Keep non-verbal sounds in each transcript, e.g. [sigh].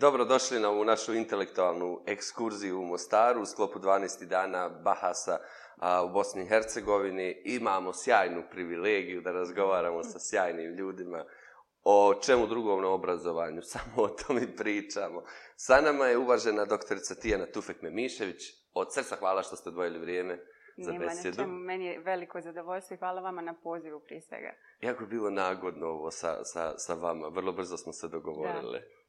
dobrodošli na ovu našu intelektualnu ekskurziju u Mostaru u sklopu 12. dana Bahasa a, u Bosni i Hercegovini. Imamo sjajnu privilegiju da razgovaramo sa sjajnim ljudima o čemu drugom na obrazovanju, [laughs] samo o tom i pričamo. Sa nama je uvažena doktorica Tijana Tufek Memišević. Od srca hvala što ste odvojili vrijeme za Nima besedu. Čemu, meni je veliko zadovoljstvo i hvala vama na pozivu prije svega. Jako je bilo nagodno ovo sa, sa, sa vama. Vrlo brzo smo se dogovorili. Da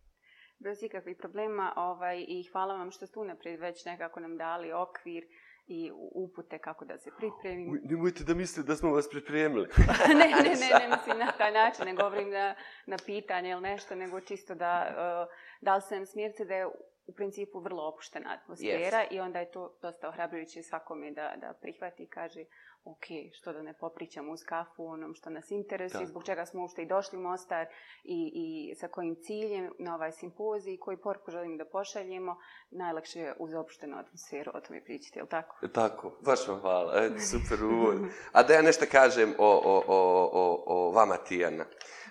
bez ikakvih problema ovaj, i hvala vam što ste unaprijed već nekako nam dali okvir i upute kako da se pripremim. Nemojte da mislite da smo vas pripremili. ne, [laughs] ne, ne, ne, ne mislim na taj način, ne govorim na, na pitanje ili nešto, nego čisto da uh, da li sam smirce da je u principu vrlo opuštena atmosfera yes. i onda je to dosta ohrabrujuće svakome da, da prihvati i kaže ok, što da ne popričamo uz kafu onom što nas interesuje, zbog čega smo ušte i došli u Mostar i, i sa kojim ciljem na ovaj simpoziji, koji poruku želim da pošaljemo, najlakše je uz opuštenu atmosferu o tome pričati, je li tako? E tako, baš vam hvala, e, super uvod. A da ja nešto kažem o, o, o, o, o vama, Tijana.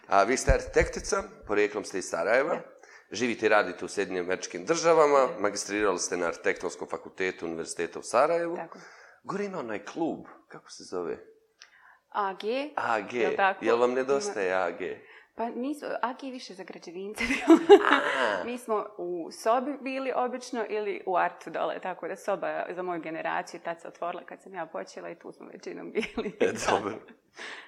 A, vi ste arhitektica, porijeklom ste iz Sarajeva. Ja živite i radite u Sjedinim američkim državama, ne. magistrirali ste na Arhitektonskom fakultetu Univerziteta u Sarajevu. Tako. Gori ima onaj klub, kako se zove? AG. AG, jel, tako? jel vam nedostaje AG? Pa nisu, AG je više za građevince. [laughs] Mi smo u sobi bili obično ili u artu dole, tako da soba za moju generaciju tad se otvorila kad sam ja počela i tu smo većinom [laughs] bili. E, dobro.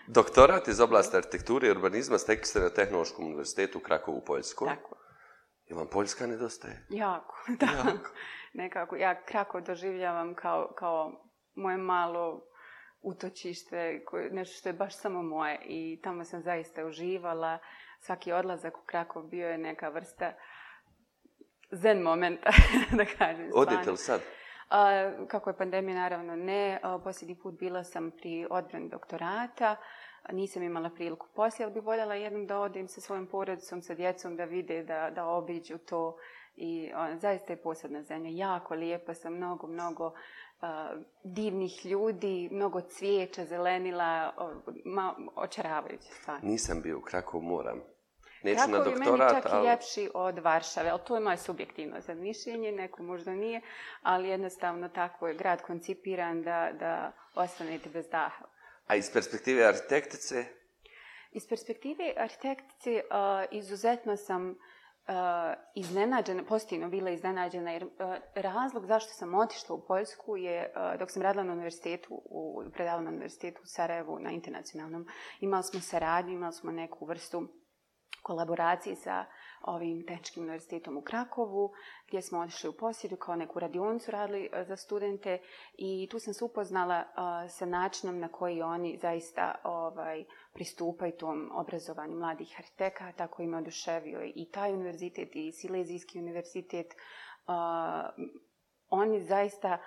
Doktorat iz oblasti arhitekture i urbanizma stekli ste na Tehnološkom univerzitetu u Krakovu u Poljskoj. Tako. Jel vam Poljska nedostaje? Jako, [laughs] da. Jako. Nekako, ja krako doživljavam kao, kao moje malo utočište, koje, nešto što je baš samo moje i tamo sam zaista uživala. Svaki odlazak u Krakov bio je neka vrsta zen momenta, [laughs] da kažem. Odete li sad? A, kako je pandemija, naravno ne. A, posljednji put bila sam pri odbran doktorata. A, nisam imala priliku poslije, ali bih voljela jednom da odim sa svojom porodicom, sa djecom, da vide, da, da obiđu to. I on, zaista je posadna zemlja, jako lijepa sa mnogo, mnogo uh, divnih ljudi, mnogo cvijeća, zelenila, ma, očaravajuće stvari. Nisam bio u Krakovu, moram. Neću Krakov na doktorat, je meni čak ali... ljepši od Varšave, ali to je moje subjektivno zamišljenje, neko možda nije, ali jednostavno tako je grad koncipiran da, da ostanete bez daha A iz perspektive arhitektice? Iz perspektive arhitektice uh, izuzetno sam uh, iznenađena, pozitivno bila iznenađena, jer uh, razlog zašto sam otišla u Poljsku je, uh, dok sam radila na univerzitetu, u predavnom univerzitetu u Sarajevu, na internacionalnom, imali smo saradnju, imali smo neku vrstu kolaboracije sa uh, ovim Tečkim univerzitetom u Krakovu, gdje smo odšli u posjedu kao neku radioncu radili e, za studente i tu sam se upoznala e, sa načinom na koji oni zaista ovaj pristupaju tom obrazovanju mladih arhitekata, koji me oduševio i taj univerzitet i Silezijski univerzitet. E, oni zaista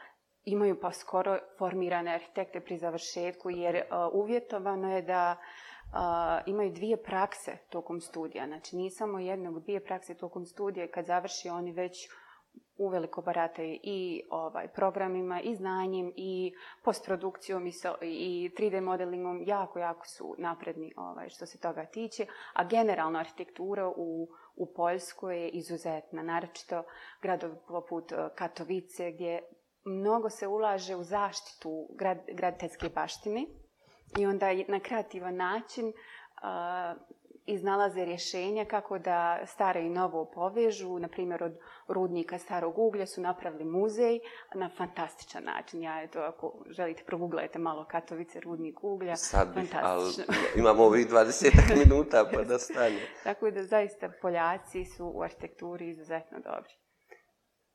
imaju pa skoro formirane arhitekte pri završetku, jer uvjetovano je da imaju dvije prakse tokom studija. Znači, nije samo jedna, nego dvije prakse tokom studija. Kad završi, oni već u veliko barate i ovaj, programima, i znanjem, i postprodukcijom, i, so, i 3D modelingom. Jako, jako su napredni ovaj, što se toga tiče. A generalno, arhitektura u, u Poljskoj je izuzetna. Naravno, gradov poput e, Katovice, gdje mnogo se ulaže u zaštitu grad, graditeljske baštine i onda na kreativan način uh, iznalaze rješenja kako da stare i novo povežu. Naprimjer, od rudnika starog uglja su napravili muzej na fantastičan način. Ja, eto, ako želite, progooglajte malo Katovice, rudnik uglja. Sad bih, fantastično. ali [laughs] imamo ovih 20 minuta pa da stane. Tako da zaista Poljaci su u arhitekturi izuzetno dobri.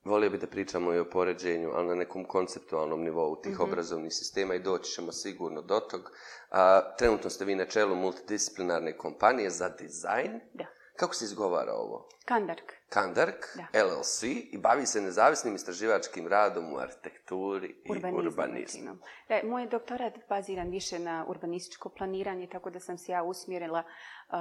Volio bih da pričamo i o poređenju, ali na nekom konceptualnom nivou tih mm -hmm. obrazovnih sistema i doći ćemo sigurno do tog. A, trenutno ste vi na čelu multidisciplinarne kompanije za dizajn. Da. Kako se izgovara ovo? Kandark. Kandark, da. LLC, i bavi se nezavisnim istraživačkim radom u arhitekturi urbanizmu, i urbanizmu. Da, moj doktorat baziran više na urbanističko planiranje, tako da sam se ja usmjerila uh,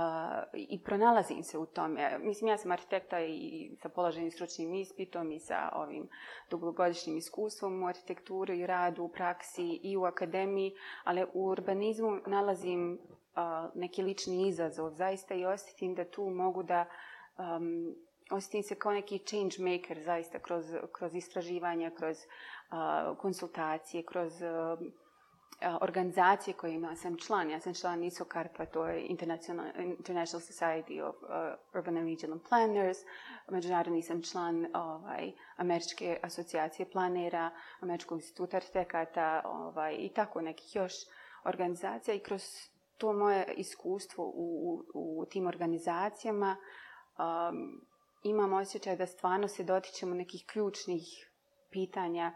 i pronalazim se u tome. Mislim, ja sam arhitekta i sa položenim stručnim ispitom i sa ovim dugogodišnjim iskustvom u arhitekturi i radu u praksi i u akademiji, ali u urbanizmu nalazim uh, neki lični izazov zaista i osjetim da tu mogu da um, osjetim se kao neki change maker zaista kroz, kroz istraživanja, kroz uh, konsultacije, kroz uh, organizacije koje ima. Sam član, ja sam član ISOCARPA, to je International, International Society of uh, Urban and Regional Planners. Međunarodni sam član ovaj, Američke asocijacije planera, Američkog instituta arhitekata ovaj, i tako nekih još organizacija. I kroz to moje iskustvo u, u, u tim organizacijama um, imam osjećaj da stvarno se dotičemo nekih ključnih pitanja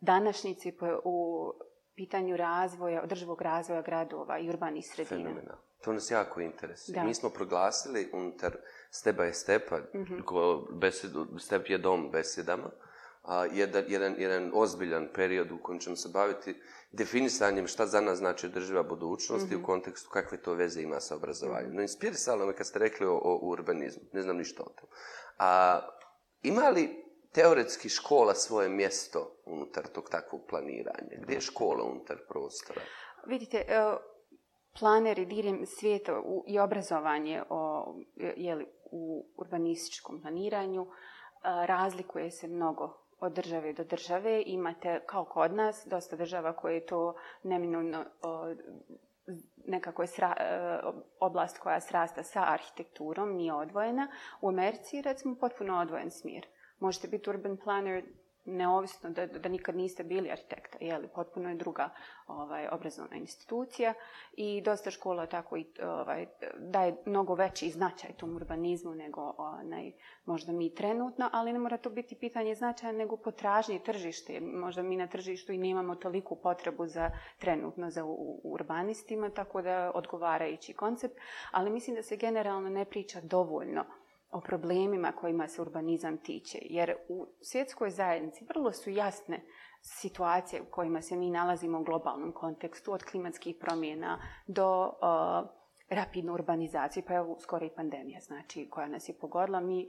današnjice u pitanju razvoja, održivog razvoja gradova i urbanih sredina. Fenomena. To nas jako interesuje. Da. Mi smo proglasili unutar Step by Step, mm -hmm. besedu, Step je dom besedama, mm a, jedan, jedan, jedan ozbiljan period u kojem ćemo se baviti definisanjem šta za nas znači održiva budućnost mm -hmm. i u mhm. kontekstu kakve to veze ima sa obrazovanjem. Mm -hmm. No, inspirisalo me kad ste rekli o, o urbanizmu, ne znam ništa o tom. A, ima li teoretski škola svoje mjesto unutar tog takvog planiranja? Gdje je škola unutar prostora? Vidite, e, planeri diljem svijeta i obrazovanje o, jeli, u urbanističkom planiranju e, razlikuje se mnogo od države do države. Imate, kao kod nas, dosta država koje je to neminovno nekako je sra, e, oblast koja srasta sa arhitekturom, nije odvojena. U Americi je, recimo, potpuno odvojen smjer. Možete biti urban planner neovisno da, da nikad niste bili arhitekta, je li potpuno je druga ovaj obrazovna institucija i dosta škola tako i ovaj daje mnogo veći značaj tom urbanizmu nego onaj možda mi trenutno, ali ne mora to biti pitanje značaja nego potražnje tržište. Možda mi na tržištu i nemamo toliku potrebu za trenutno za u, u urbanistima, tako da odgovarajući koncept, ali mislim da se generalno ne priča dovoljno o problemima kojima se urbanizam tiče. Jer u svjetskoj zajednici vrlo su jasne situacije u kojima se mi nalazimo u globalnom kontekstu, od klimatskih promjena do uh, rapidne urbanizacije, pa je skoro i pandemija znači, koja nas je pogodila. Mi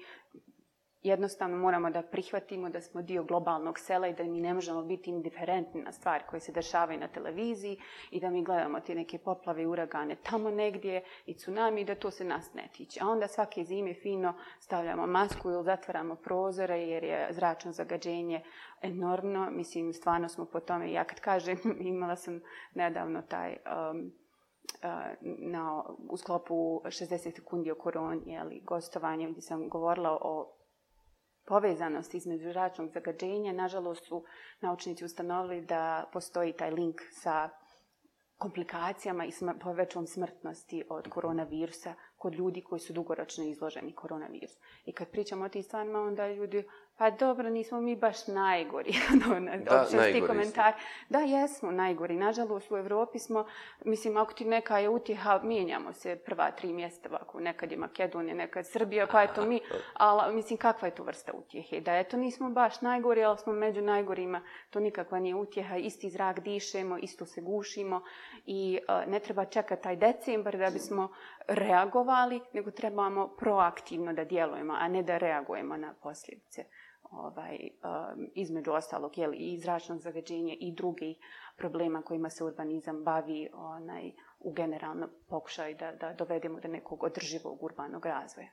jednostavno moramo da prihvatimo da smo dio globalnog sela i da mi ne možemo biti indiferentni na stvari koje se dešavaju na televiziji i da mi gledamo te neke poplave i uragane tamo negdje i tsunami i da to se nas ne tiče. A onda svake zime fino stavljamo masku ili zatvaramo prozore jer je zračno zagađenje enormno. Mislim, stvarno smo po tome, ja kad kažem, [laughs] imala sam nedavno taj... Um, uh, na, u sklopu 60 sekundi o koroni, jeli, gostovanje, gdje sam govorila o povezanost između zračnog zagađenja, nažalost su naučnici ustanovili da postoji taj link sa komplikacijama i smr povećom smrtnosti od koronavirusa kod ljudi koji su dugoročno izloženi koronavirusu. I kad pričamo o tim stvarima, onda ljudi Pa dobro, nismo mi baš najgori. [laughs] da, Opšesti najgori komentar. Da, jesmo najgori. Nažalost, u Evropi smo, mislim, ako ti neka je utiha, mijenjamo se prva tri mjesta, ovako, nekad je Makedonija, nekad je Srbija, pa eto mi. Ali, mislim, kakva je to vrsta utjehe? Da, eto, nismo baš najgori, ali smo među najgorima. To nikakva nije utjeha. Isti zrak dišemo, isto se gušimo i uh, ne treba čekati taj decembar da bismo reagovali, nego trebamo proaktivno da djelujemo, a ne da reagujemo na posljedice ovaj, između ostalog, jel, i zračnog zagađenja i drugih problema kojima se urbanizam bavi, onaj, u generalno pokušaj da, da dovedemo do nekog održivog urbanog razvoja.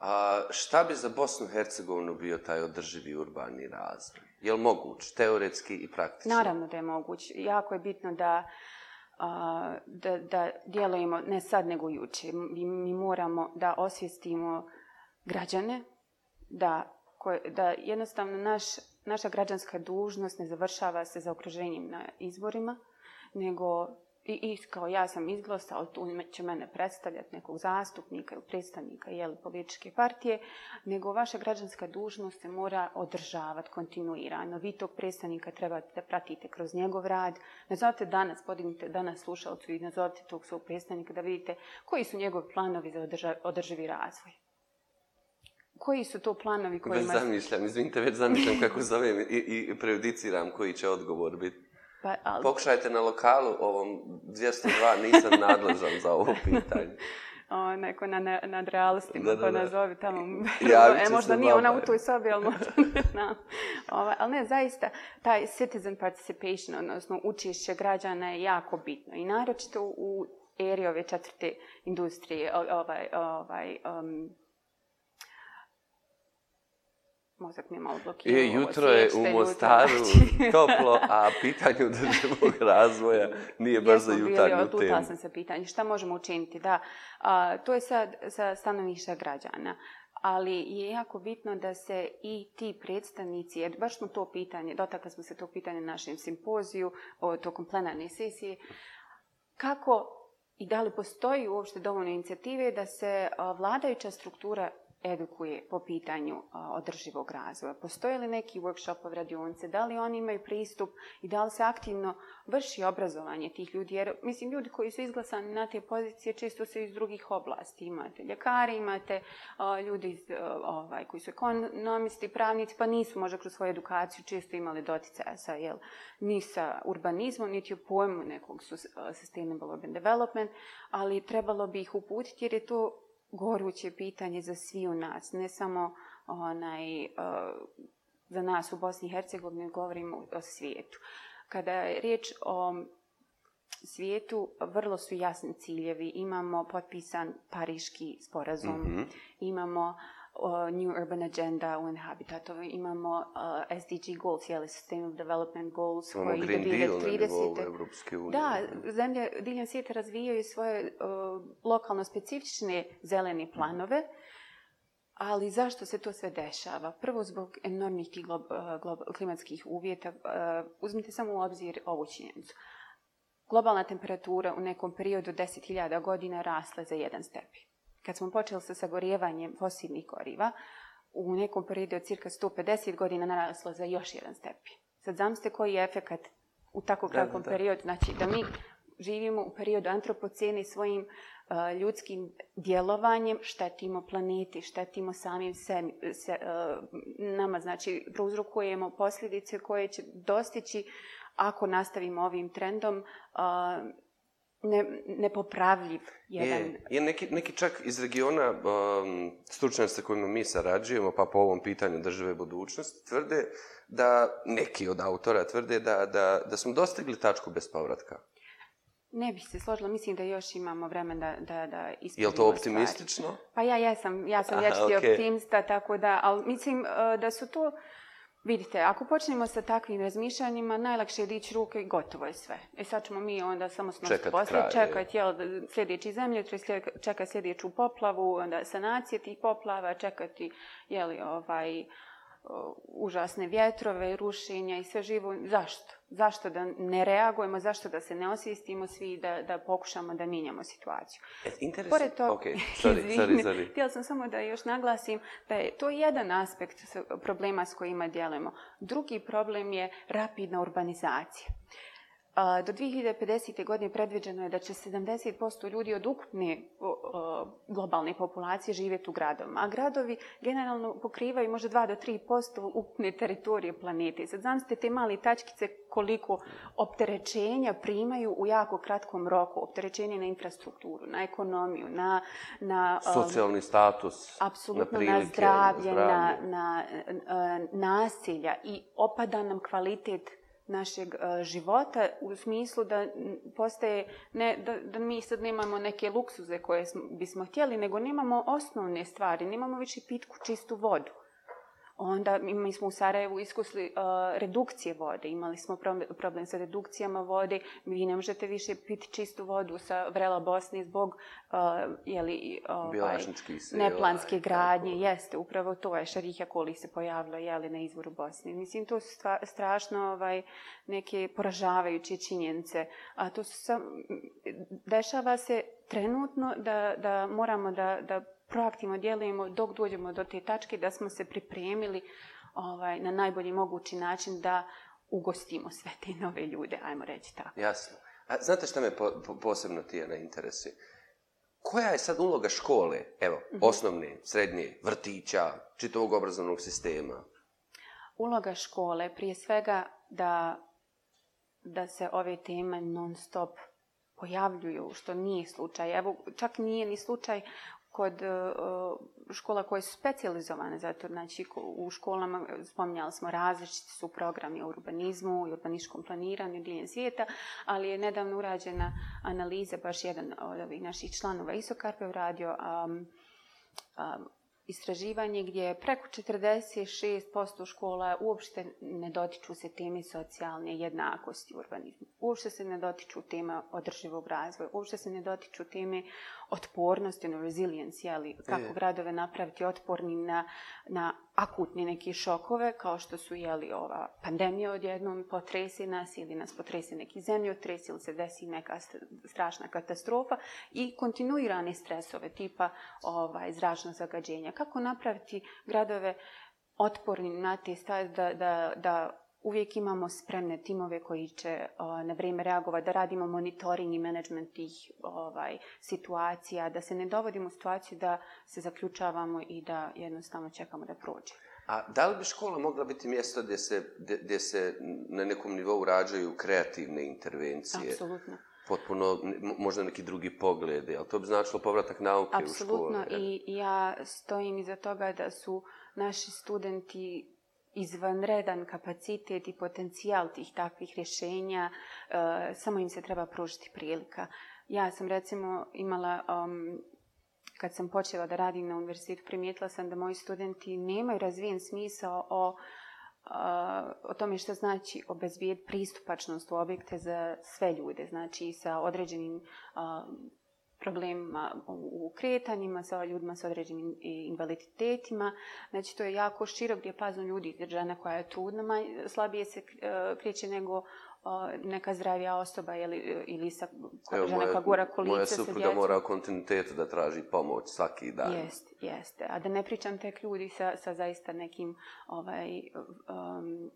A šta bi za Bosnu i Hercegovinu bio taj održivi urbani razvoj? Je li moguć, teoretski i praktično? Naravno da je moguć. Jako je bitno da, da, da djelujemo ne sad nego juče. Mi, mi moramo da osvijestimo građane, da koje, da jednostavno naš, naša građanska dužnost ne završava se za okruženjem na izborima, nego i, i kao ja sam izglosa, ali tu će mene predstavljati nekog zastupnika ili predstavnika jeli, političke partije, nego vaša građanska dužnost se mora održavati kontinuirano. Vi tog predstavnika trebate da pratite kroz njegov rad. Nazovite danas, podignite danas slušalcu i nazovite tog svog predstavnika da vidite koji su njegovi planovi za održa, održivi razvoj koji su to planovi koji imaš? Zamišljam, izvinite, već zamišljam kako zovem i, i prejudiciram koji će odgovor biti. Pa, ali... Pokušajte na lokalu ovom 202, nisam nadležan za ovo [laughs] pitanje. O, neko na, na, nad realistima ko nazove tamo. [laughs] E, možda nije ona u toj sobi, ali možda [laughs] ne znam. Ovaj, ali ne, zaista, taj citizen participation, odnosno učišće građana je jako bitno. I naročito u eri ove četvrte industrije, ovaj, ovaj, um, mozak mi malo blokirao. E, jutro ovo, je u Mostaru [laughs] toplo, a pitanje održivog [laughs] razvoja nije baš za jutarnju temu. Jesmo bili, sam se pitanje. Šta možemo učiniti? Da, a, to je sad sa stanovišta građana. Ali je jako bitno da se i ti predstavnici, jer baš smo to pitanje, dotakli smo se tog pitanja na našem simpoziju, o, tokom plenarne sesije, kako i da li postoji uopšte dovoljno inicijative da se a, vladajuća struktura edukuje po pitanju održivog razvoja? Postoje li neki workshop u radionice? Da li oni imaju pristup i da li se aktivno vrši obrazovanje tih ljudi? Jer, mislim, ljudi koji su izglasani na te pozicije često se iz drugih oblasti. Imate ljekari, imate ljudi ovaj, koji su ekonomisti, pravnici, pa nisu možda kroz svoju edukaciju često imali doticaja sa, jel, ni sa urbanizmom, niti u pojmu nekog su sustainable urban development, ali trebalo bi ih uputiti jer je to goruće pitanje za svi u nas, ne samo onaj, e, za nas u Bosni i Hercegovini, govorimo o svijetu. Kada je riječ o svijetu, vrlo su jasni ciljevi. Imamo potpisan Pariški sporazum, mm -hmm. imamo uh, New Urban Agenda u Inhabitatovi, imamo uh, SDG Goals, jeli Sustainable Development Goals, ono koji Green Deal 30. na nivou Evropske unije. Da, zemlje, diljem svijeta razvijaju svoje uh, lokalno specifične zeleni mhm. planove, ali zašto se to sve dešava? Prvo zbog enormnih tih glob, glob, klimatskih uvjeta, uh, uzmite samo u obzir ovu činjenicu. Globalna temperatura u nekom periodu 10.000 godina rasla za jedan stepen kad smo počeli sa sagorijevanjem fosilnih goriva, u nekom periodu od cirka 150 godina narasla za još jedan stepen. Sad zamste koji je efekt u tako kratkom periodu, znači da mi živimo u periodu antropocene svojim uh, ljudskim djelovanjem, štetimo planeti, štetimo samim se, se uh, nama, znači prouzrukujemo posljedice koje će dostići ako nastavimo ovim trendom uh, ne, nepopravljiv jedan... Je, je neki, neki čak iz regiona um, stručnjaci sa kojima mi sarađujemo, pa po ovom pitanju države budućnosti, tvrde da, neki od autora tvrde da, da, da smo dostigli tačku bez povratka. Ne bih se složila, mislim da još imamo vremen da, da, da ispunimo Je li to optimistično? Stvari. Pa ja jesam, ja sam vječki okay. optimista, tako da, ali mislim uh, da su to... Uh, Vidite, ako počnemo sa takvim razmišljanjima, najlakše je dići ruke i gotovo je sve. E sad ćemo mi onda samo smrti poslije, čekati jel, sljedeći zemlje, čekati sljedeću poplavu, onda sanacije tih poplava, čekati jeli, ovaj, uh, užasne vjetrove, rušenja i sve živo. Zašto? Zašto da ne reagujemo? Zašto da se ne osvistimo svi da, da pokušamo da minjamo situaciju? E, Interesno. Pored toga, okay. [laughs] sorry, izvini, sorry, sorry. htjela sam samo da još naglasim da je to jedan aspekt problema s kojima djelujemo. Drugi problem je rapidna urbanizacija. Uh, Do 2050. godine predviđeno je da će 70% ljudi od ukupne globalne populacije živjeti u gradovima. A gradovi generalno pokrivaju možda 2 do 3% ukupne teritorije planete. Sad zamislite te male tačkice koliko opterećenja primaju u jako kratkom roku. Opterećenje na infrastrukturu, na ekonomiju, na... na um, Socijalni status, na prilike, na zdravlje, zdravlje. Na, na, na, e, nasilja i opada nam kvalitet našeg e, života u smislu da postaje ne, da, da mi sad nemamo neke luksuze koje smo, bismo htjeli, nego nemamo osnovne stvari, nemamo više pitku čistu vodu. Mm Onda mi smo u Sarajevu iskusli uh, redukcije vode. Imali smo problem sa redukcijama vode. Vi ne možete više piti čistu vodu sa Vrela Bosne zbog uh, jeli, ovaj, neplanske ovaj, gradnje. Tako. Jeste, upravo to je. Šarihja koli se pojavila jeli, na izvoru Bosne. Mislim, to su stva, strašno ovaj, neke poražavajuće činjenice. A to su sam, dešava se trenutno da, da moramo da, da proaktivno djelujemo dok dođemo do te tačke da smo se pripremili ovaj, na najbolji mogući način da ugostimo sve te nove ljude, ajmo reći tako. Jasno. A znate šta me po, po, posebno ti je na interesi? Koja je sad uloga škole, evo, mm -hmm. osnovne, srednje, vrtića, čitavog obrazovnog sistema? Uloga škole, prije svega da, da se ove teme non stop pojavljuju, što nije slučaj. Evo, čak nije ni slučaj kod e, škola koje su specijalizovane za to, znači u školama, spominjali smo različiti su programi o urbanizmu i urbaničkom planiranju diljen svijeta, ali je nedavno urađena analiza, baš jedan od ovih naših članova Isokarpe uradio um, um, istraživanje gdje je preko 46% škola uopšte ne dotiču se teme socijalne jednakosti u urbanizmu. Uopšte se ne dotiču tema održivog razvoja, uopšte se ne dotiču teme otpornosti, no resilience, ali kako e. gradove napraviti otpornim na, na akutni neki šokove, kao što su jeli ova pandemija odjednom potresi nas ili nas potresi neki zemlju, tresi ili se desi neka strašna katastrofa i kontinuirane stresove tipa ovaj, zračno zagađenja. Kako napraviti gradove otporni na te stvari da, da, da uvijek imamo spremne timove koji će o, na vrijeme reagovati, da radimo monitoring i management tih ovaj, situacija, da se ne dovodimo u situaciju da se zaključavamo i da jednostavno čekamo da prođe. A da li bi škola mogla biti mjesto gdje se, gdje, gdje se na nekom nivou rađaju kreativne intervencije? Apsolutno potpuno možda neki drugi pogled, jel to bi značilo povratak nauke Absolutno. u školu? Apsolutno i ja stojim iza toga da su naši studenti izvanredan kapacitet i potencijal tih takvih rješenja, e, samo im se treba pružiti prilika. Ja sam recimo imala, um, kad sam počela da radim na univerzitetu, primijetila sam da moji studenti nemaju razvijen smisao o, e, o tome što znači obezbijed pristupačnost u objekte za sve ljude, znači sa određenim um, problemima u kretanjima, sa ljudima sa određenim invaliditetima. Znači, to je jako širok gdje je pazno ljudi, jer žena koja je trudna, slabije se eh, kreće nego neka zdravija osoba ili, ili sa Evo, žene moja, gora kolica moja sa djecom. mora kontinuitet da traži pomoć svaki dan. Jeste, jeste. A da ne pričam tek ljudi sa, sa zaista nekim ovaj, um,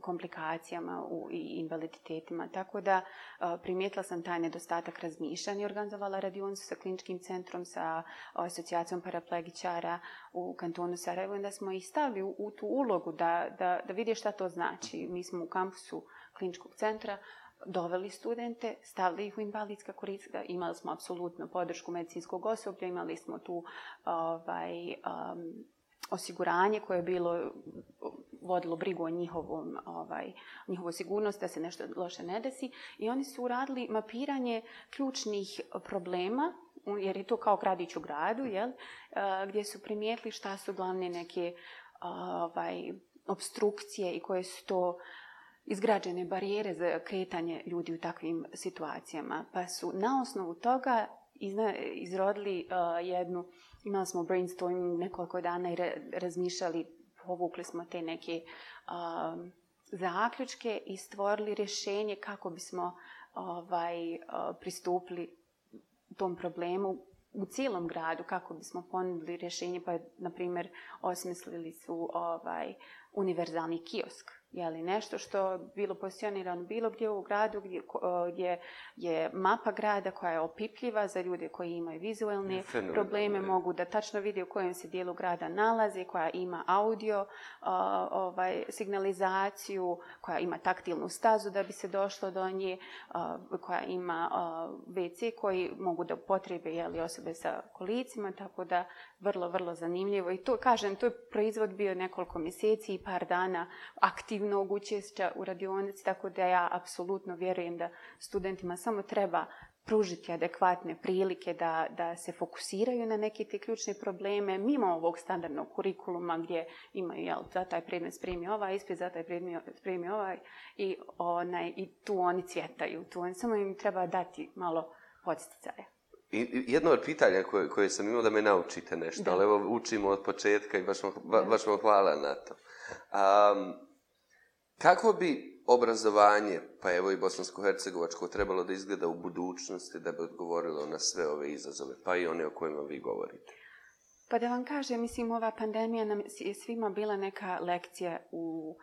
komplikacijama u, i invaliditetima. Tako da uh, primijetila sam taj nedostatak razmišljanja i organizovala radionicu sa kliničkim centrom, sa uh, asocijacijom paraplegičara u kantonu Sarajevo. Onda smo i stavili u, u tu ulogu da, da, da vidi šta to znači. Mi smo u kampusu uh, kliničkog centra, doveli studente, stavili ih u invalidska koristka, imali smo apsolutno podršku medicinskog osoblja, imali smo tu ovaj, um, osiguranje koje je bilo vodilo brigu o njihovom, ovaj, njihovoj sigurnosti da se nešto loše ne desi. I oni su uradili mapiranje ključnih problema, jer je to kao gradić u gradu, jel? gdje su primijetli šta su glavne neke ovaj, obstrukcije i koje su to uh, izgrađene barijere za kretanje ljudi u takvim situacijama. Pa su na osnovu toga izna, izrodili uh, jednu, imali smo brainstorming nekoliko dana i re, razmišljali, povukli smo te neke uh, zaključke i stvorili rješenje kako bismo ovaj, uh, pristupili tom problemu u cijelom gradu, kako bismo ponudili rješenje, pa, na primjer, osmislili su ovaj, univerzalni kiosk jeli, nešto što bilo pozicionirano bilo gdje u gradu, gdje, gdje je mapa grada koja je opipljiva za ljude koji imaju vizualne Fenomenal, probleme, je. mogu da tačno vide u kojem se dijelu grada nalazi, koja ima audio ovaj, signalizaciju, koja ima taktilnu stazu da bi se došlo do nje, koja ima WC koji mogu da potrebe jeli, osobe sa kolicima, tako da vrlo, vrlo zanimljivo. I to, kažem, to je proizvod bio nekoliko mjeseci i par dana aktivno aktivnog učešća u radionici, tako da ja apsolutno vjerujem da studentima samo treba pružiti adekvatne prilike da, da se fokusiraju na neke te ključne probleme mimo ovog standardnog kurikuluma gdje imaju jel, za taj predmet spremi ovaj, ispit za taj predmet spremi ovaj i, onaj, i tu oni cvjetaju, tu oni samo im treba dati malo podsticaja. I, jedno od pitanja koje, koje sam imao da me naučite nešto, da. ali evo učimo od početka i baš vam, baš vam hvala na to. Um, Kako bi obrazovanje, pa evo i bosansko-hercegovačko, trebalo da izgleda u budućnosti da bi odgovorilo na sve ove izazove, pa i one o kojima vi govorite? Pa da vam kažem, mislim, ova pandemija nam je svima bila neka lekcija u,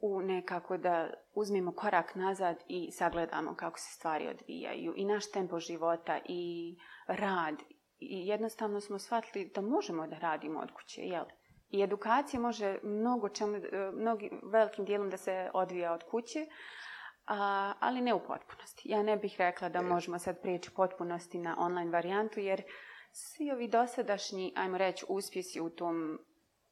u nekako da uzmimo korak nazad i sagledamo kako se stvari odvijaju. I naš tempo života i rad. I jednostavno smo shvatili da možemo da radimo od kuće, jel? Uh, I edukacija može mnogo čemu, e, mnogim, velikim dijelom da se odvija od kuće, a, ali ne u potpunosti. Ja ne bih rekla da možemo sad prijeći potpunosti na online varijantu, jer svi ovi dosadašnji, ajmo reći, uspjesi u tom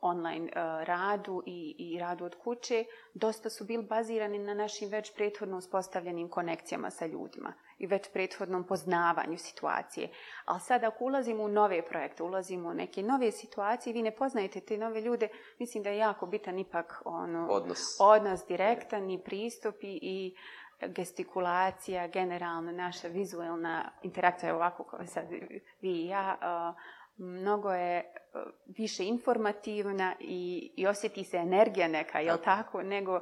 online uh, radu i, i radu od kuće, dosta su bili bazirani na našim već prethodno uspostavljenim konekcijama sa ljudima i već prethodnom poznavanju situacije. Ali sad ako ulazimo u nove projekte, ulazimo u neke nove situacije vi ne poznajete te nove ljude, mislim da je jako bitan ipak ono, odnos. odnos direktan i pristup i, i gestikulacija, generalno naša vizuelna interakcija je ovako kao sad vi i ja, uh, mnogo je e, više informativna i, i osjeti se energija neka, je li tako, nego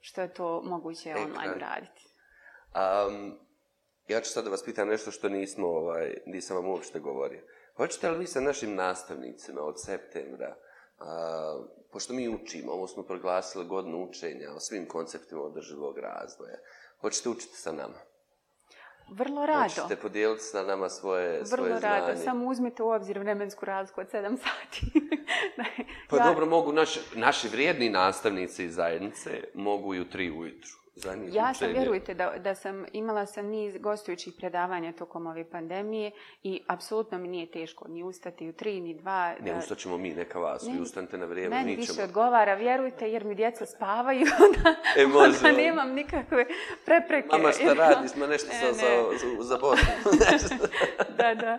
što je to moguće e, online kaj. raditi. Um, ja ću sad da vas pitam nešto što nismo, ovaj, nisam vam uopšte govorio. Hoćete li vi sa našim nastavnicima od septembra, uh, pošto mi učimo, ovo smo proglasili godinu učenja o svim konceptima održivog razvoja, hoćete učiti sa nama? Vrlo rado. Hoćete znači, podijeliti na nama svoje, Vrlo svoje rado. znanje. Vrlo rado, samo uzmite u obzir vremensku razliku od 7 [laughs] sati. pa ja. dobro, mogu naši, naši vrijedni nastavnici iz zajednice mogu i u 3 ujutru. Zanim ja sam, vjerujte, da, da sam imala sam niz gostujućih predavanja tokom ove pandemije i apsolutno mi nije teško ni ustati u tri, ni dva. Ne, da... ustaćemo mi, neka vas, ne, vi ustanite na vrijeme, nićemo. Meni ničemo. više odgovara, vjerujte, jer mi djeca spavaju, [laughs] onda, e, onda nemam nikakve prepreke. Mama, šta radi, smo nešto ne, za, ne. za, za, za [laughs] Da, da.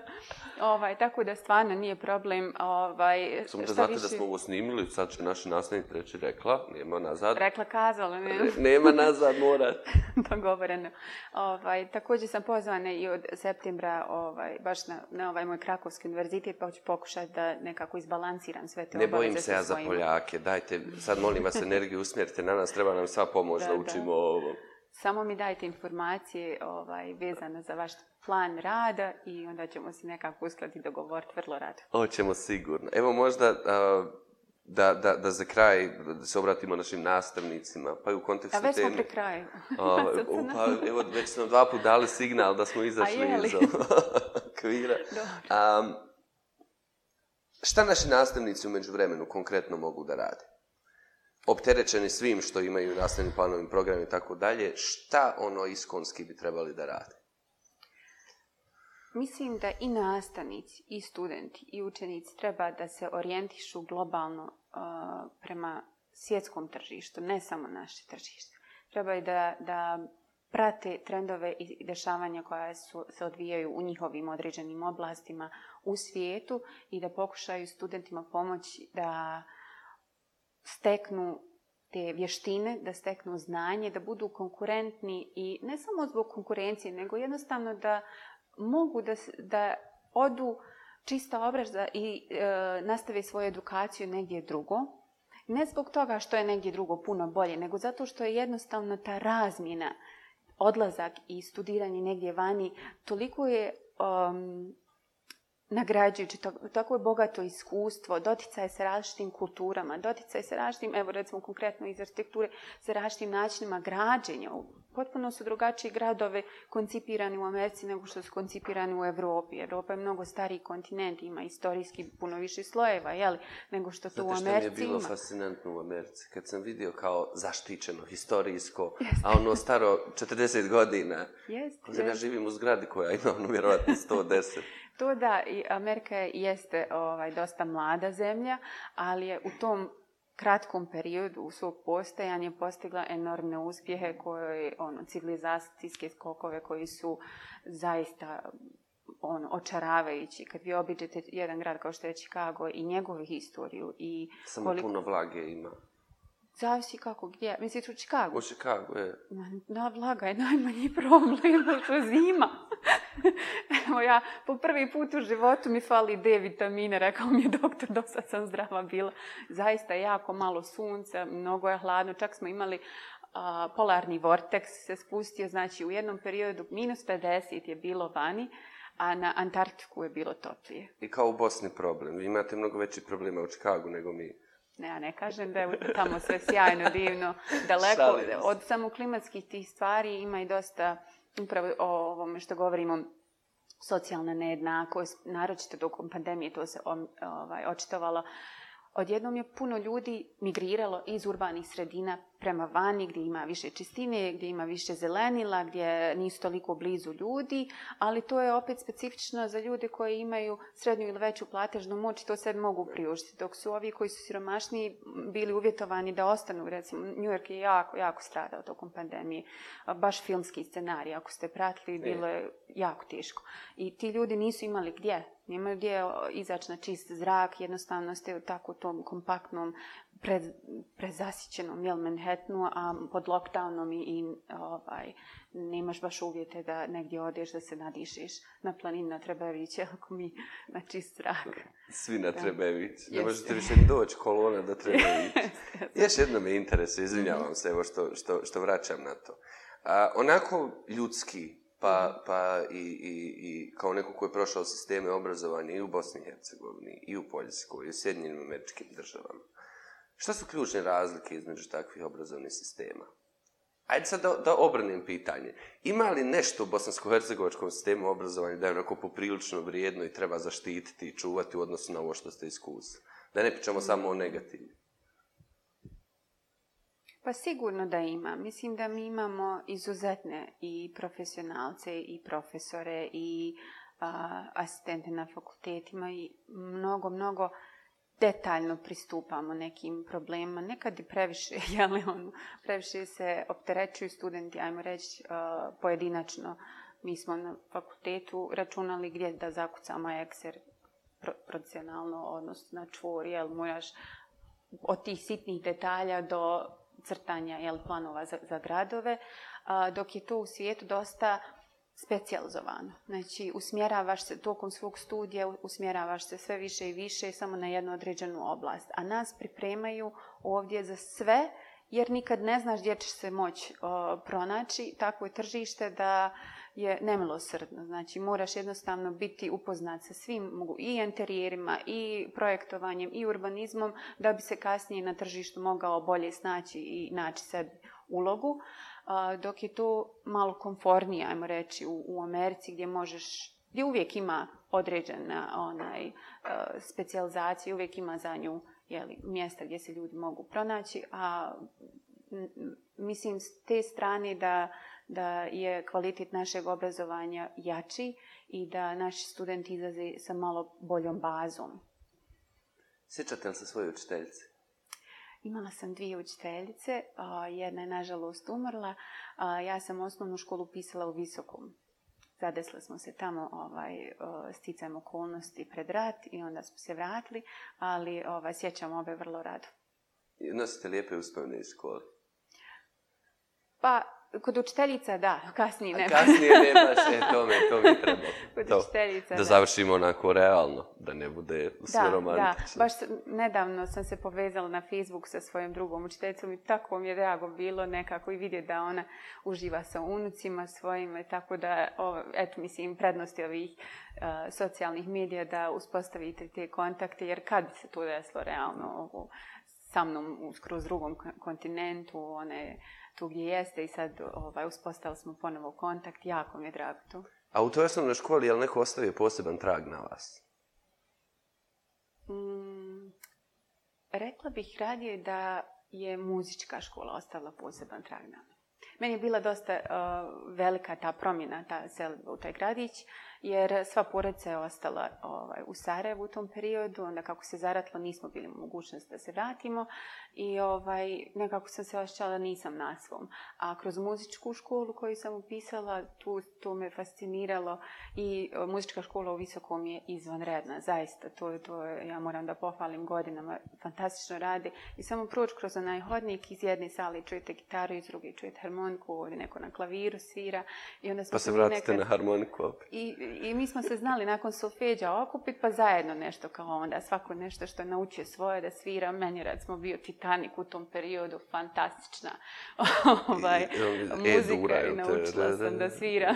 Ovaj, tako da stvarno nije problem. Ovaj, Samo da znate više... da smo ovo snimili, sad će naša nastavnik reći rekla, nema nazad. Rekla kazala, ne. [laughs] nema nazad, mora. [laughs] Dogovoreno. Ovaj, također sam pozvana i od septembra ovaj, baš na, na ovaj moj Krakovski univerzitet, pa ću pokušati da nekako izbalansiram sve te Ne bojim se ja za svojim... Poljake, dajte, sad molim vas [laughs] energiju usmjerite na nas, treba nam sva pomoć da, da učimo ovo. Samo mi dajte informacije ovaj, vezane za vaš plan rada i onda ćemo se nekako uskladiti dogovoriti vrlo rado. Oćemo sigurno. Evo možda a, da, da, da za kraj da se obratimo našim nastavnicima, pa i u kontekstu teme. A već teme. smo pri kraju. A, o, [laughs] pa, evo, već smo dva put dali signal da smo izašli iz [laughs] kvira. Um, šta naši nastavnici umeđu vremenu konkretno mogu da rade? Opterečeni svim što imaju nastavni planovi, programi i tako dalje, šta ono iskonski bi trebali da rade? Mislim da i nastavnici, i studenti, i učenici treba da se orijentišu globalno uh, prema svjetskom tržištu, ne samo naše tržište. Treba i da, da prate trendove i dešavanja koja su, se odvijaju u njihovim određenim oblastima u svijetu i da pokušaju studentima pomoći da steknu te vještine, da steknu znanje, da budu konkurentni i ne samo zbog konkurencije, nego jednostavno da uh, mogu da, da odu čista obraza i e, nastave svoju edukaciju negdje drugo. Ne zbog toga što je negdje drugo puno bolje, nego zato što je jednostavno ta razmjena, odlazak i studiranje negdje vani, toliko je um, nagrađujući, tako je bogato iskustvo, doticaj sa različitim kulturama, doticaj sa različitim, evo recimo konkretno iz arhitekture, sa različitim načinima građenja potpuno su drugačiji gradove koncipirani u Americi nego što su koncipirani u Evropi. Evropa je mnogo stariji kontinent, ima istorijski puno više slojeva, jeli, nego što to u Americi ima. Znate što mi je bilo fascinantno u Americi? Kad sam vidio kao zaštićeno, historijsko, jest. a ono staro 40 godina. Jeste. Znači, ja živim u zgradi koja ima ono vjerovatno 110. [laughs] To da, Amerika jeste ovaj, dosta mlada zemlja, ali je u tom kratkom periodu u svog postajanja postigla enormne uspjehe koje, ono, civilizacijske skokove koji su zaista ono, očaravajući. Kad vi obiđete jedan grad kao što je Chicago i njegovu historiju i... Samo koliko... puno vlage ima. Zavisi kako, gdje? Mislite u Chicago? U Chicago, je. Na, na vlaga je najmanji problem, [laughs] to zima. [laughs] Evo ja, po prvi put u životu mi fali D vitamine, rekao mi je doktor, do sad sam zdrava bila. Zaista je jako malo sunca, mnogo je hladno, čak smo imali a, polarni vorteks se spustio, znači u jednom periodu minus 50 je bilo vani, a na Antarktiku je bilo toplije. I kao u Bosni problem, vi imate mnogo veći problema u Čikagu nego mi. Ne, ja ne kažem da je tamo sve sjajno, divno, daleko. Od samo klimatskih tih stvari ima i dosta uh, upravo o ovome što govorimo, socijalna nejednakost, naročito dokom pandemije to se ovaj, očitovalo, uh, Odjednom je puno ljudi migriralo iz urbanih sredina prema vani, gdje ima više čistine, gdje ima više zelenila, gdje nisu toliko blizu ljudi, ali to je opet specifično za ljude koji imaju srednju ili veću platežnu moć i to sve mogu priuštiti, dok su ovi koji su siromašni bili uvjetovani da ostanu, recimo, New York je jako, jako stradao tokom pandemije, baš filmski scenarij, ako ste pratili, e. bilo je jako teško. I ti ljudi nisu imali gdje nemaju gdje izaći na čist zrak, jednostavno ste u tako tom kompaktnom, pred, prezasićenom, jel, Manhattanu, a pod lockdownom i, i ovaj, nemaš baš uvjete da negdje odeš da se nadišiš na planinu na Trebeviće, ako mi na čist zrak. Svi na Trebeviće. Ne možete više doći kolona da Trebeviće. [laughs] Još jedno me interesuje, izvinjavam se, evo što, što, što vraćam na to. A, onako ljudski, pa, pa i, i, i kao neko ko je prošao sisteme obrazovanja i u Bosni i Hercegovini, i u Poljskoj, i u Sjedinjenim američkim državama. Šta su ključne razlike između takvih obrazovnih sistema? Ajde sad da, da obranim pitanje. Ima li nešto u bosansko-hercegovačkom sistemu obrazovanja da je onako poprilično vrijedno i treba zaštititi i čuvati u odnosu na ovo što ste iskusili? Da ne pričamo mm. samo o negativnim. Pa sigurno da ima. Mislim da mi imamo izuzetne i profesionalce i profesore i a, asistente na fakultetima i mnogo, mnogo detaljno pristupamo nekim problemima. Nekad je previše, [laughs] jel ono, previše se opterećuju studenti, ajmo reći, pojedinačno. Mi smo na fakultetu računali gdje da zakucamo ekser pro, procenalno, odnosno na čvor, jel, moraš od tih sitnih detalja do crtanja jel, planova za, za gradove, a, dok je to u svijetu dosta specijalizovano. Znači, usmjeravaš se tokom svog studija, usmjeravaš se sve više i više samo na jednu određenu oblast. A nas pripremaju ovdje za sve, jer nikad ne znaš gdje ćeš se moć pronaći. Tako je tržište da je nemilosrdno. Znači, moraš jednostavno biti upoznat sa svim, mogu i interijerima, i projektovanjem, i urbanizmom, da bi se kasnije na tržištu mogao bolje snaći i naći sebi ulogu. Dok je to malo konfornije, ajmo reći, u, u Americi, gdje možeš, gdje uvijek ima određena onaj, e, specijalizacija, uvijek ima za nju jeli, mjesta gdje se ljudi mogu pronaći, a mislim s te strane da da je kvalitet našeg obrazovanja jači i da naši studenti izlaze sa malo boljom bazom. Sjećate li se svoje učiteljice? Imala sam dvije učiteljice, jedna je nažalost umrla. Ja sam osnovnu školu pisala u Visokom. Zadesle smo se tamo, ovaj, sticajem okolnosti pred rat i onda smo se vratili, ali ovaj, sjećam obe vrlo rado. Nosite lijepe uspevne iz škole? Pa, kod učiteljica da, [laughs] kasnije nema. A kasnije nemaš, e, to me, to mi treba. [laughs] Kod to. učiteljica, da. Da završimo onako realno, da ne bude sve romantično. Da, baš nedavno sam se povezala na Facebook sa svojom drugom učiteljicom i tako mi je drago bilo nekako i vidjeti da ona uživa sa unucima svojima, e, tako da, ovo, eto, mislim, prednosti ovih e, socijalnih medija da uspostavite te kontakte, jer kad bi se to desilo realno ovo, sa mnom u skroz drugom kontinentu, one tu gdje jeste i sad ovaj, uspostavili smo ponovo kontakt, jako mi je drago tu. A u toj osnovnoj školi je li neko ostavio poseban trag na vas? Mm, rekla bih radije da je muzička škola ostavila poseban trag na vas. Meni je bila dosta uh, velika ta promjena, ta selba u taj gradić. Uh, jer sva porodica je ostala ovaj, u Sarajevu u tom periodu, onda kako se zaratlo nismo bili mogućnost da se vratimo i ovaj, nekako sam se ošćala nisam na svom. A kroz muzičku školu koju sam upisala, tu, to me fasciniralo i e, muzička škola u Visokom je izvanredna, zaista, to, to ja moram da pohvalim godinama, fantastično radi i samo proč kroz onaj hodnik iz jedne sali čujete gitaru, iz druge čujete harmoniku, ovdje neko na klaviru svira i onda smo pa se vratite nekad... na harmoniku opet. I, i mi smo se znali nakon solfeđa okupit, pa zajedno nešto kao onda, svako nešto što je naučio svoje da svira. Meni rad smo bio Titanic u tom periodu, fantastična ovaj, muzika i naučila sam da sviram.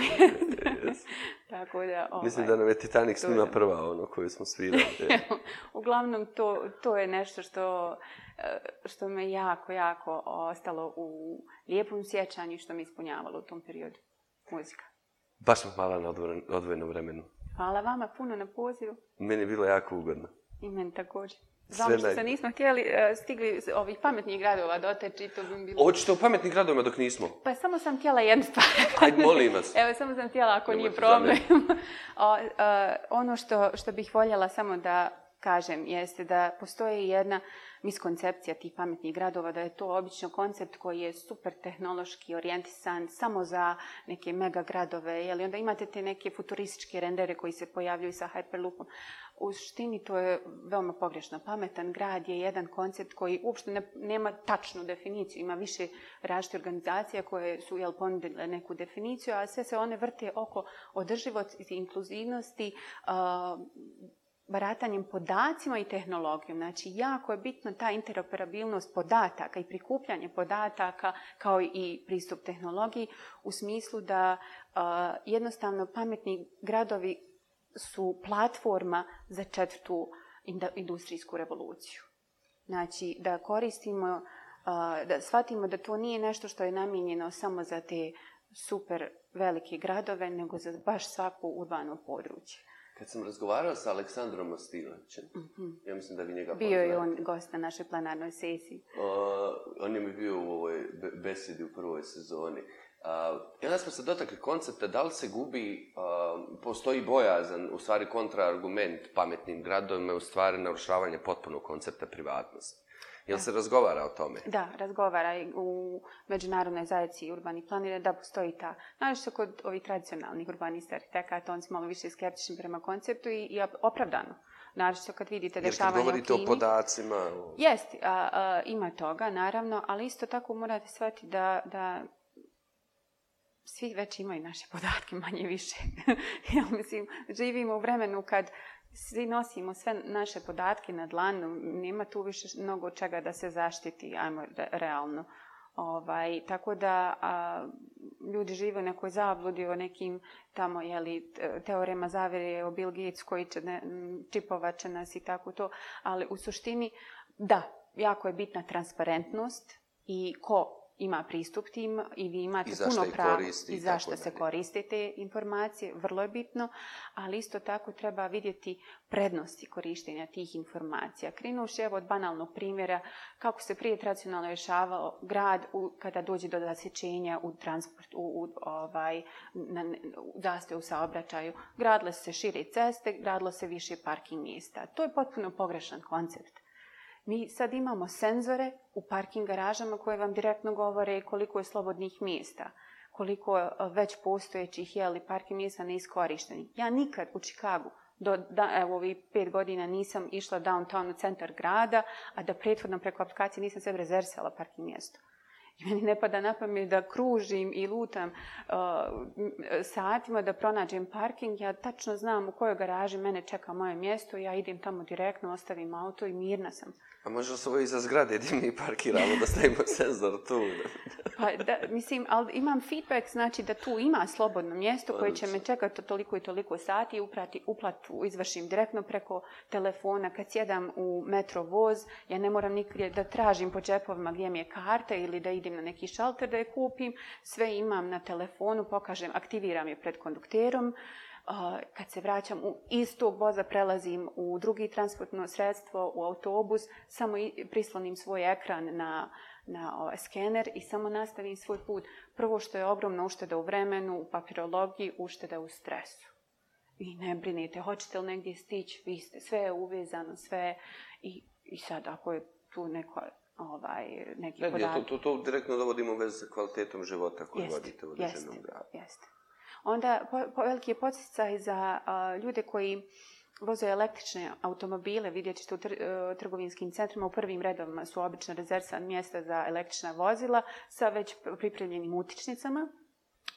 [laughs] Tako da, ovaj, Mislim da nam je Titanic snima prva ono koju smo svirali. [laughs] Uglavnom, to, to je nešto što eh, što me jako, jako ostalo u lijepom sjećanju što me ispunjavalo u tom periodu. Muzika. Baš vam hvala na odvojenom vremenu. Hvala vama puno na pozivu. Meni je bilo jako ugodno. I meni također. Znam što naj... se nismo htjeli, e, stigli ovih pametnih gradova do te to bi bilo... Hoćete u pametnih gradovima dok nismo? Pa samo sam htjela jednu stvar. Ajde, molim vas. [laughs] Evo, samo sam htjela, ako Nemo nije problem. [laughs] o, o, e, ono što, što bih voljela samo da kažem, jeste da postoje jedna miskoncepcija tih pametnih gradova, da je to obično koncept koji je super tehnološki orijentisan samo za neke mega gradove, jel? Onda imate te neke futurističke rendere koji se pojavljuju sa Hyperloopom. U suštini to je veoma pogrešno. Pametan grad je jedan koncept koji uopšte ne, nema tačnu definiciju. Ima više rašte organizacija koje su jel, ponudile neku definiciju, a sve se one vrte oko održivosti, inkluzivnosti, uh, baratanjem podacima i tehnologijom. Znači, jako je bitno ta interoperabilnost podataka i prikupljanje podataka, kao i pristup tehnologiji, u smislu da uh, jednostavno pametni gradovi su platforma za četvrtu industrijsku revoluciju. Znači, da koristimo, uh, da shvatimo da to nije nešto što je namjenjeno samo za te super velike gradove, nego za baš svaku urbanu području. Kad sam razgovarao sa Aleksandrom Ostilićem, mm -hmm. ja mislim da vi njega poznate. Bio je on gost na našoj planarnoj sesiji. Uh, on je mi bio u ovoj besedi u prvoj sezoni. Uh, I onda smo se dotakli koncepta da li se gubi, uh, postoji bojazan, u stvari kontraargument pametnim gradovima, u stvari narušavanje potpuno koncepta privatnosti. Jel se razgovara o tome? Da, razgovara u međunarodnoj zajeci urbani planire da postoji ta. Najviše kod ovih tradicionalnih urbanista arhitekata, oni su malo više skeptični prema konceptu i, i opravdano. Naravno, kad vidite dešavanje u Kini... Jer govorite o podacima... Jest, a, a, ima toga, naravno, ali isto tako morate shvatiti da, da svi već imaju naše podatke, manje više. [laughs] Jel, mislim, živimo u vremenu kad, uh, svi nosimo sve naše podatke na dlanu, nema tu više mnogo čega da se zaštiti, ajmo, realno. Ovaj, tako da a, ljudi žive u nekoj zabludi o nekim tamo, jeli, teorema zavere o Bill Gates koji će ne, čipovaće nas i tako to, ali u suštini, da, jako je bitna transparentnost i ko ima pristup tim i vi imate I puno prava i zašto se koriste te informacije, vrlo je bitno, ali isto tako treba vidjeti prednosti korištenja tih informacija. Krenuši evo od banalnog primjera kako se prije tradicionalno rješavao grad u, kada dođe do zasečenja u transport, u, u ovaj, na, zaste u saobraćaju. Gradile se šire ceste, gradilo se više parking mjesta. To je potpuno pogrešan koncept. Mi sad imamo senzore u parking garažama koje vam direktno govore koliko je slobodnih mjesta, koliko e, već postojećih je li parking mjesta neiskorišteni. Ja nikad u Čikagu do da, evo, ovih pet godina nisam išla downtown u centar grada, a da prethodno preko aplikacije nisam sebe rezervisala parking mjesto. I meni ne pada na pamet da kružim i lutam uh, satima da pronađem parking. Ja tačno znam u kojoj garaži mene čeka moje mjesto. Ja idem tamo direktno, ostavim auto i mirna sam. Uh, A možda se ovo iza zgrade gdje mi parkiramo da stavimo senzor tu. pa da, mislim, ali imam feedback, znači da tu ima slobodno mjesto koje će me čekati toliko i toliko sati, uprati, uplatu izvršim direktno preko telefona. Kad sjedam u metro voz, ja ne moram nikdje da tražim po džepovima gdje mi je karta ili da idem na neki šalter da je kupim. Sve imam na telefonu, pokažem, aktiviram je pred kondukterom kad se vraćam u istog voza, prelazim u drugi transportno sredstvo, u autobus, samo prislonim svoj ekran na, na ovaj skener i samo nastavim svoj put. Prvo što je ogromna ušteda u vremenu, u papirologiji, ušteda u stresu. I ne brinite, hoćete li negdje stići, vi ste, sve je uvezano, sve I, i sad ako je tu neko ovaj, neki ne, podatak... Ne, to, to, to direktno dovodimo u vezi sa kvalitetom života koju vodite u određenom gradu. Jeste, jeste onda po, po, veliki je podsjecaj za a, ljude koji voze električne automobile, vidjet ćete u tr, a, e, trgovinskim centrima, u prvim redovima su obično rezervisan mjesta za električna vozila sa već pripremljenim utičnicama,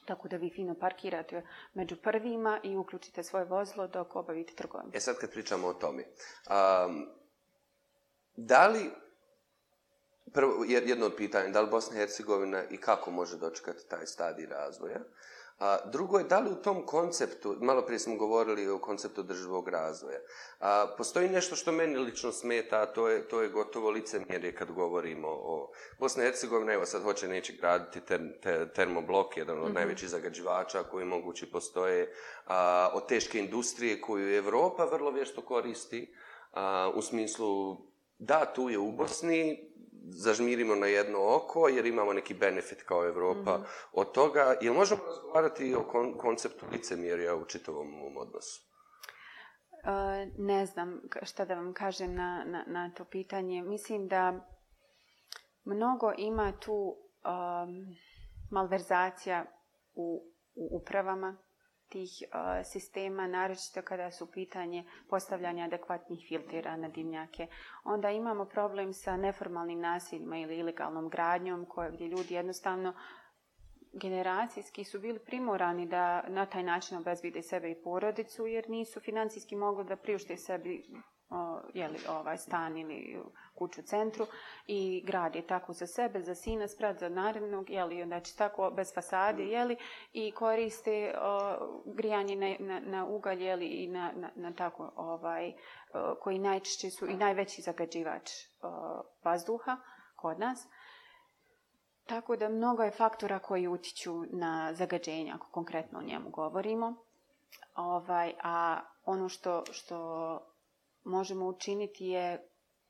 tako da vi fino parkirate među prvima i uključite svoje vozilo dok obavite trgovinu. E sad kad pričamo o tome, um, da li Prvo, jedno od pitanja, da li Bosna i Hercegovina i kako može dočekati taj stadij razvoja? Uh, A drugo je, da li u tom konceptu, malo prije smo govorili o konceptu državog razvoja, a, postoji nešto što meni lično smeta, a to je, to je gotovo licemjerje kad govorimo o Bosni i Hercegovini, evo sad hoće neće graditi ter, ter, termoblok, jedan od mm -hmm. najvećih zagađivača koji mogući postoje, a, o teške industrije koju Evropa vrlo vješto koristi, a, u smislu, da, tu je u Bosni, zažmirimo na jedno oko, jer imamo neki benefit kao Evropa mm -hmm. od toga. Ili možemo razgovarati o kon konceptu licemirja u čitavom um odnosu? E, ne znam šta da vam kažem na, na, na to pitanje. Mislim da mnogo ima tu um, malverzacija u, u upravama, tih e, sistema, naročito kada su pitanje postavljanja adekvatnih filtera na dimnjake. Onda imamo problem sa neformalnim nasiljima ili ilegalnom gradnjom koje, gdje ljudi jednostavno generacijski su bili primorani da na taj način obezbide sebe i porodicu jer nisu financijski mogli da priušte sebi jeli, ovaj stan ili kuću u centru i grad je tako za sebe, za sina, sprat za narednog, jeli, znači tako bez fasade, jeli, i koriste o, grijanje na, na, na ugalj, jeli, i na, na, na tako, ovaj, o, koji najčešće su i najveći zagađivač o, vazduha kod nas. Tako da mnogo je faktora koji utiču na zagađenje, ako konkretno o njemu govorimo. Ovaj, a ono što, što možemo učiniti je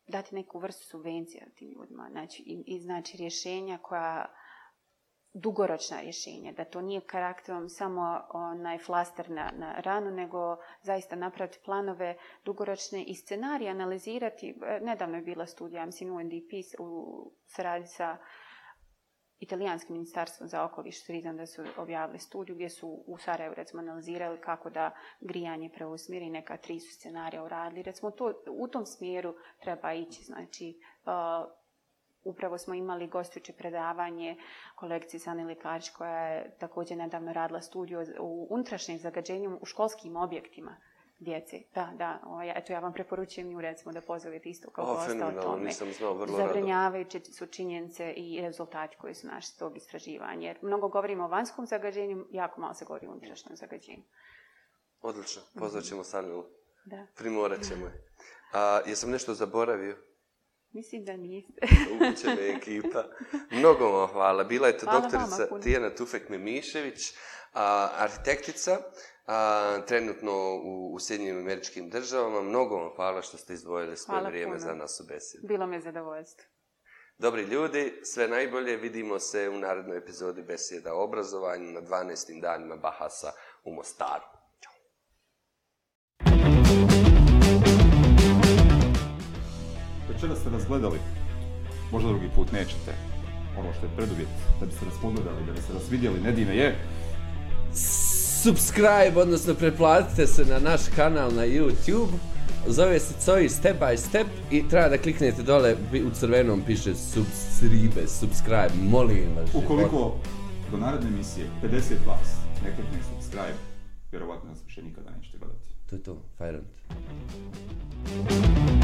dati neku vrstu subvencija tim ljudima. Znači, i, i znači rješenja koja dugoročna rješenja, da to nije karakterom samo onaj flaster na, na ranu, nego zaista napraviti planove dugoročne i scenarije analizirati. E, nedavno je bila studija, mislim, UNDP u saradi sa uh, italijanskim ministarstvom za okoliš turizam da su objavili studiju gdje su u Sarajevu recimo analizirali kako da grijanje preusmiri neka tri su scenarija uradili. Recimo to, u tom smjeru treba ići. Znači, uh, upravo smo imali gostujuće predavanje kolekcije Sani Likarić koja je također nedavno radila studiju o unutrašnjem zagađenju u školskim objektima djeci. Da, da, o, ovaj, ja, eto ja vam preporučujem ju recimo da pozovete isto kao oh, gosta o tome. nisam znao, vrlo rado. Zabrenjavajuće su činjenice i rezultati koji su naši tog istraživanja. Jer mnogo govorimo o vanjskom zagađenju, jako malo se govori o unutrašnjem zagađenju. Odlično, pozvat ćemo Sanilu. Da. Primorat ćemo je. A, jesam nešto zaboravio? Mislim da niste. [laughs] Uvuće me ekipa. Mnogo vam hvala. Bila je to hvala doktorica Tijana Tufek Mimišević arhitektica, a, trenutno u, u Sjedinjim američkim državama. Mnogo vam hvala što ste izdvojili svoje hvala vrijeme puno. za nas u besedu. Bilo me zadovoljstvo. Dobri ljudi, sve najbolje. Vidimo se u narednoj epizodi Beseda o obrazovanju na 12. danima Bahasa u Mostaru. Večera ste nas gledali, možda drugi put nećete, ono što je preduvjet da biste nas pogledali, da biste nas vidjeli, Nedine je, subscribe, odnosno preplatite se na naš kanal na YouTube. Zove se Coji Step by Step i treba da kliknete dole, u crvenom piše subscribe, subscribe, molim vas. Ukoliko život. do naredne emisije 50 vas ne klikne subscribe, vjerovatno nas više nikada nećete gledati. To je to, fajrant. Thank you.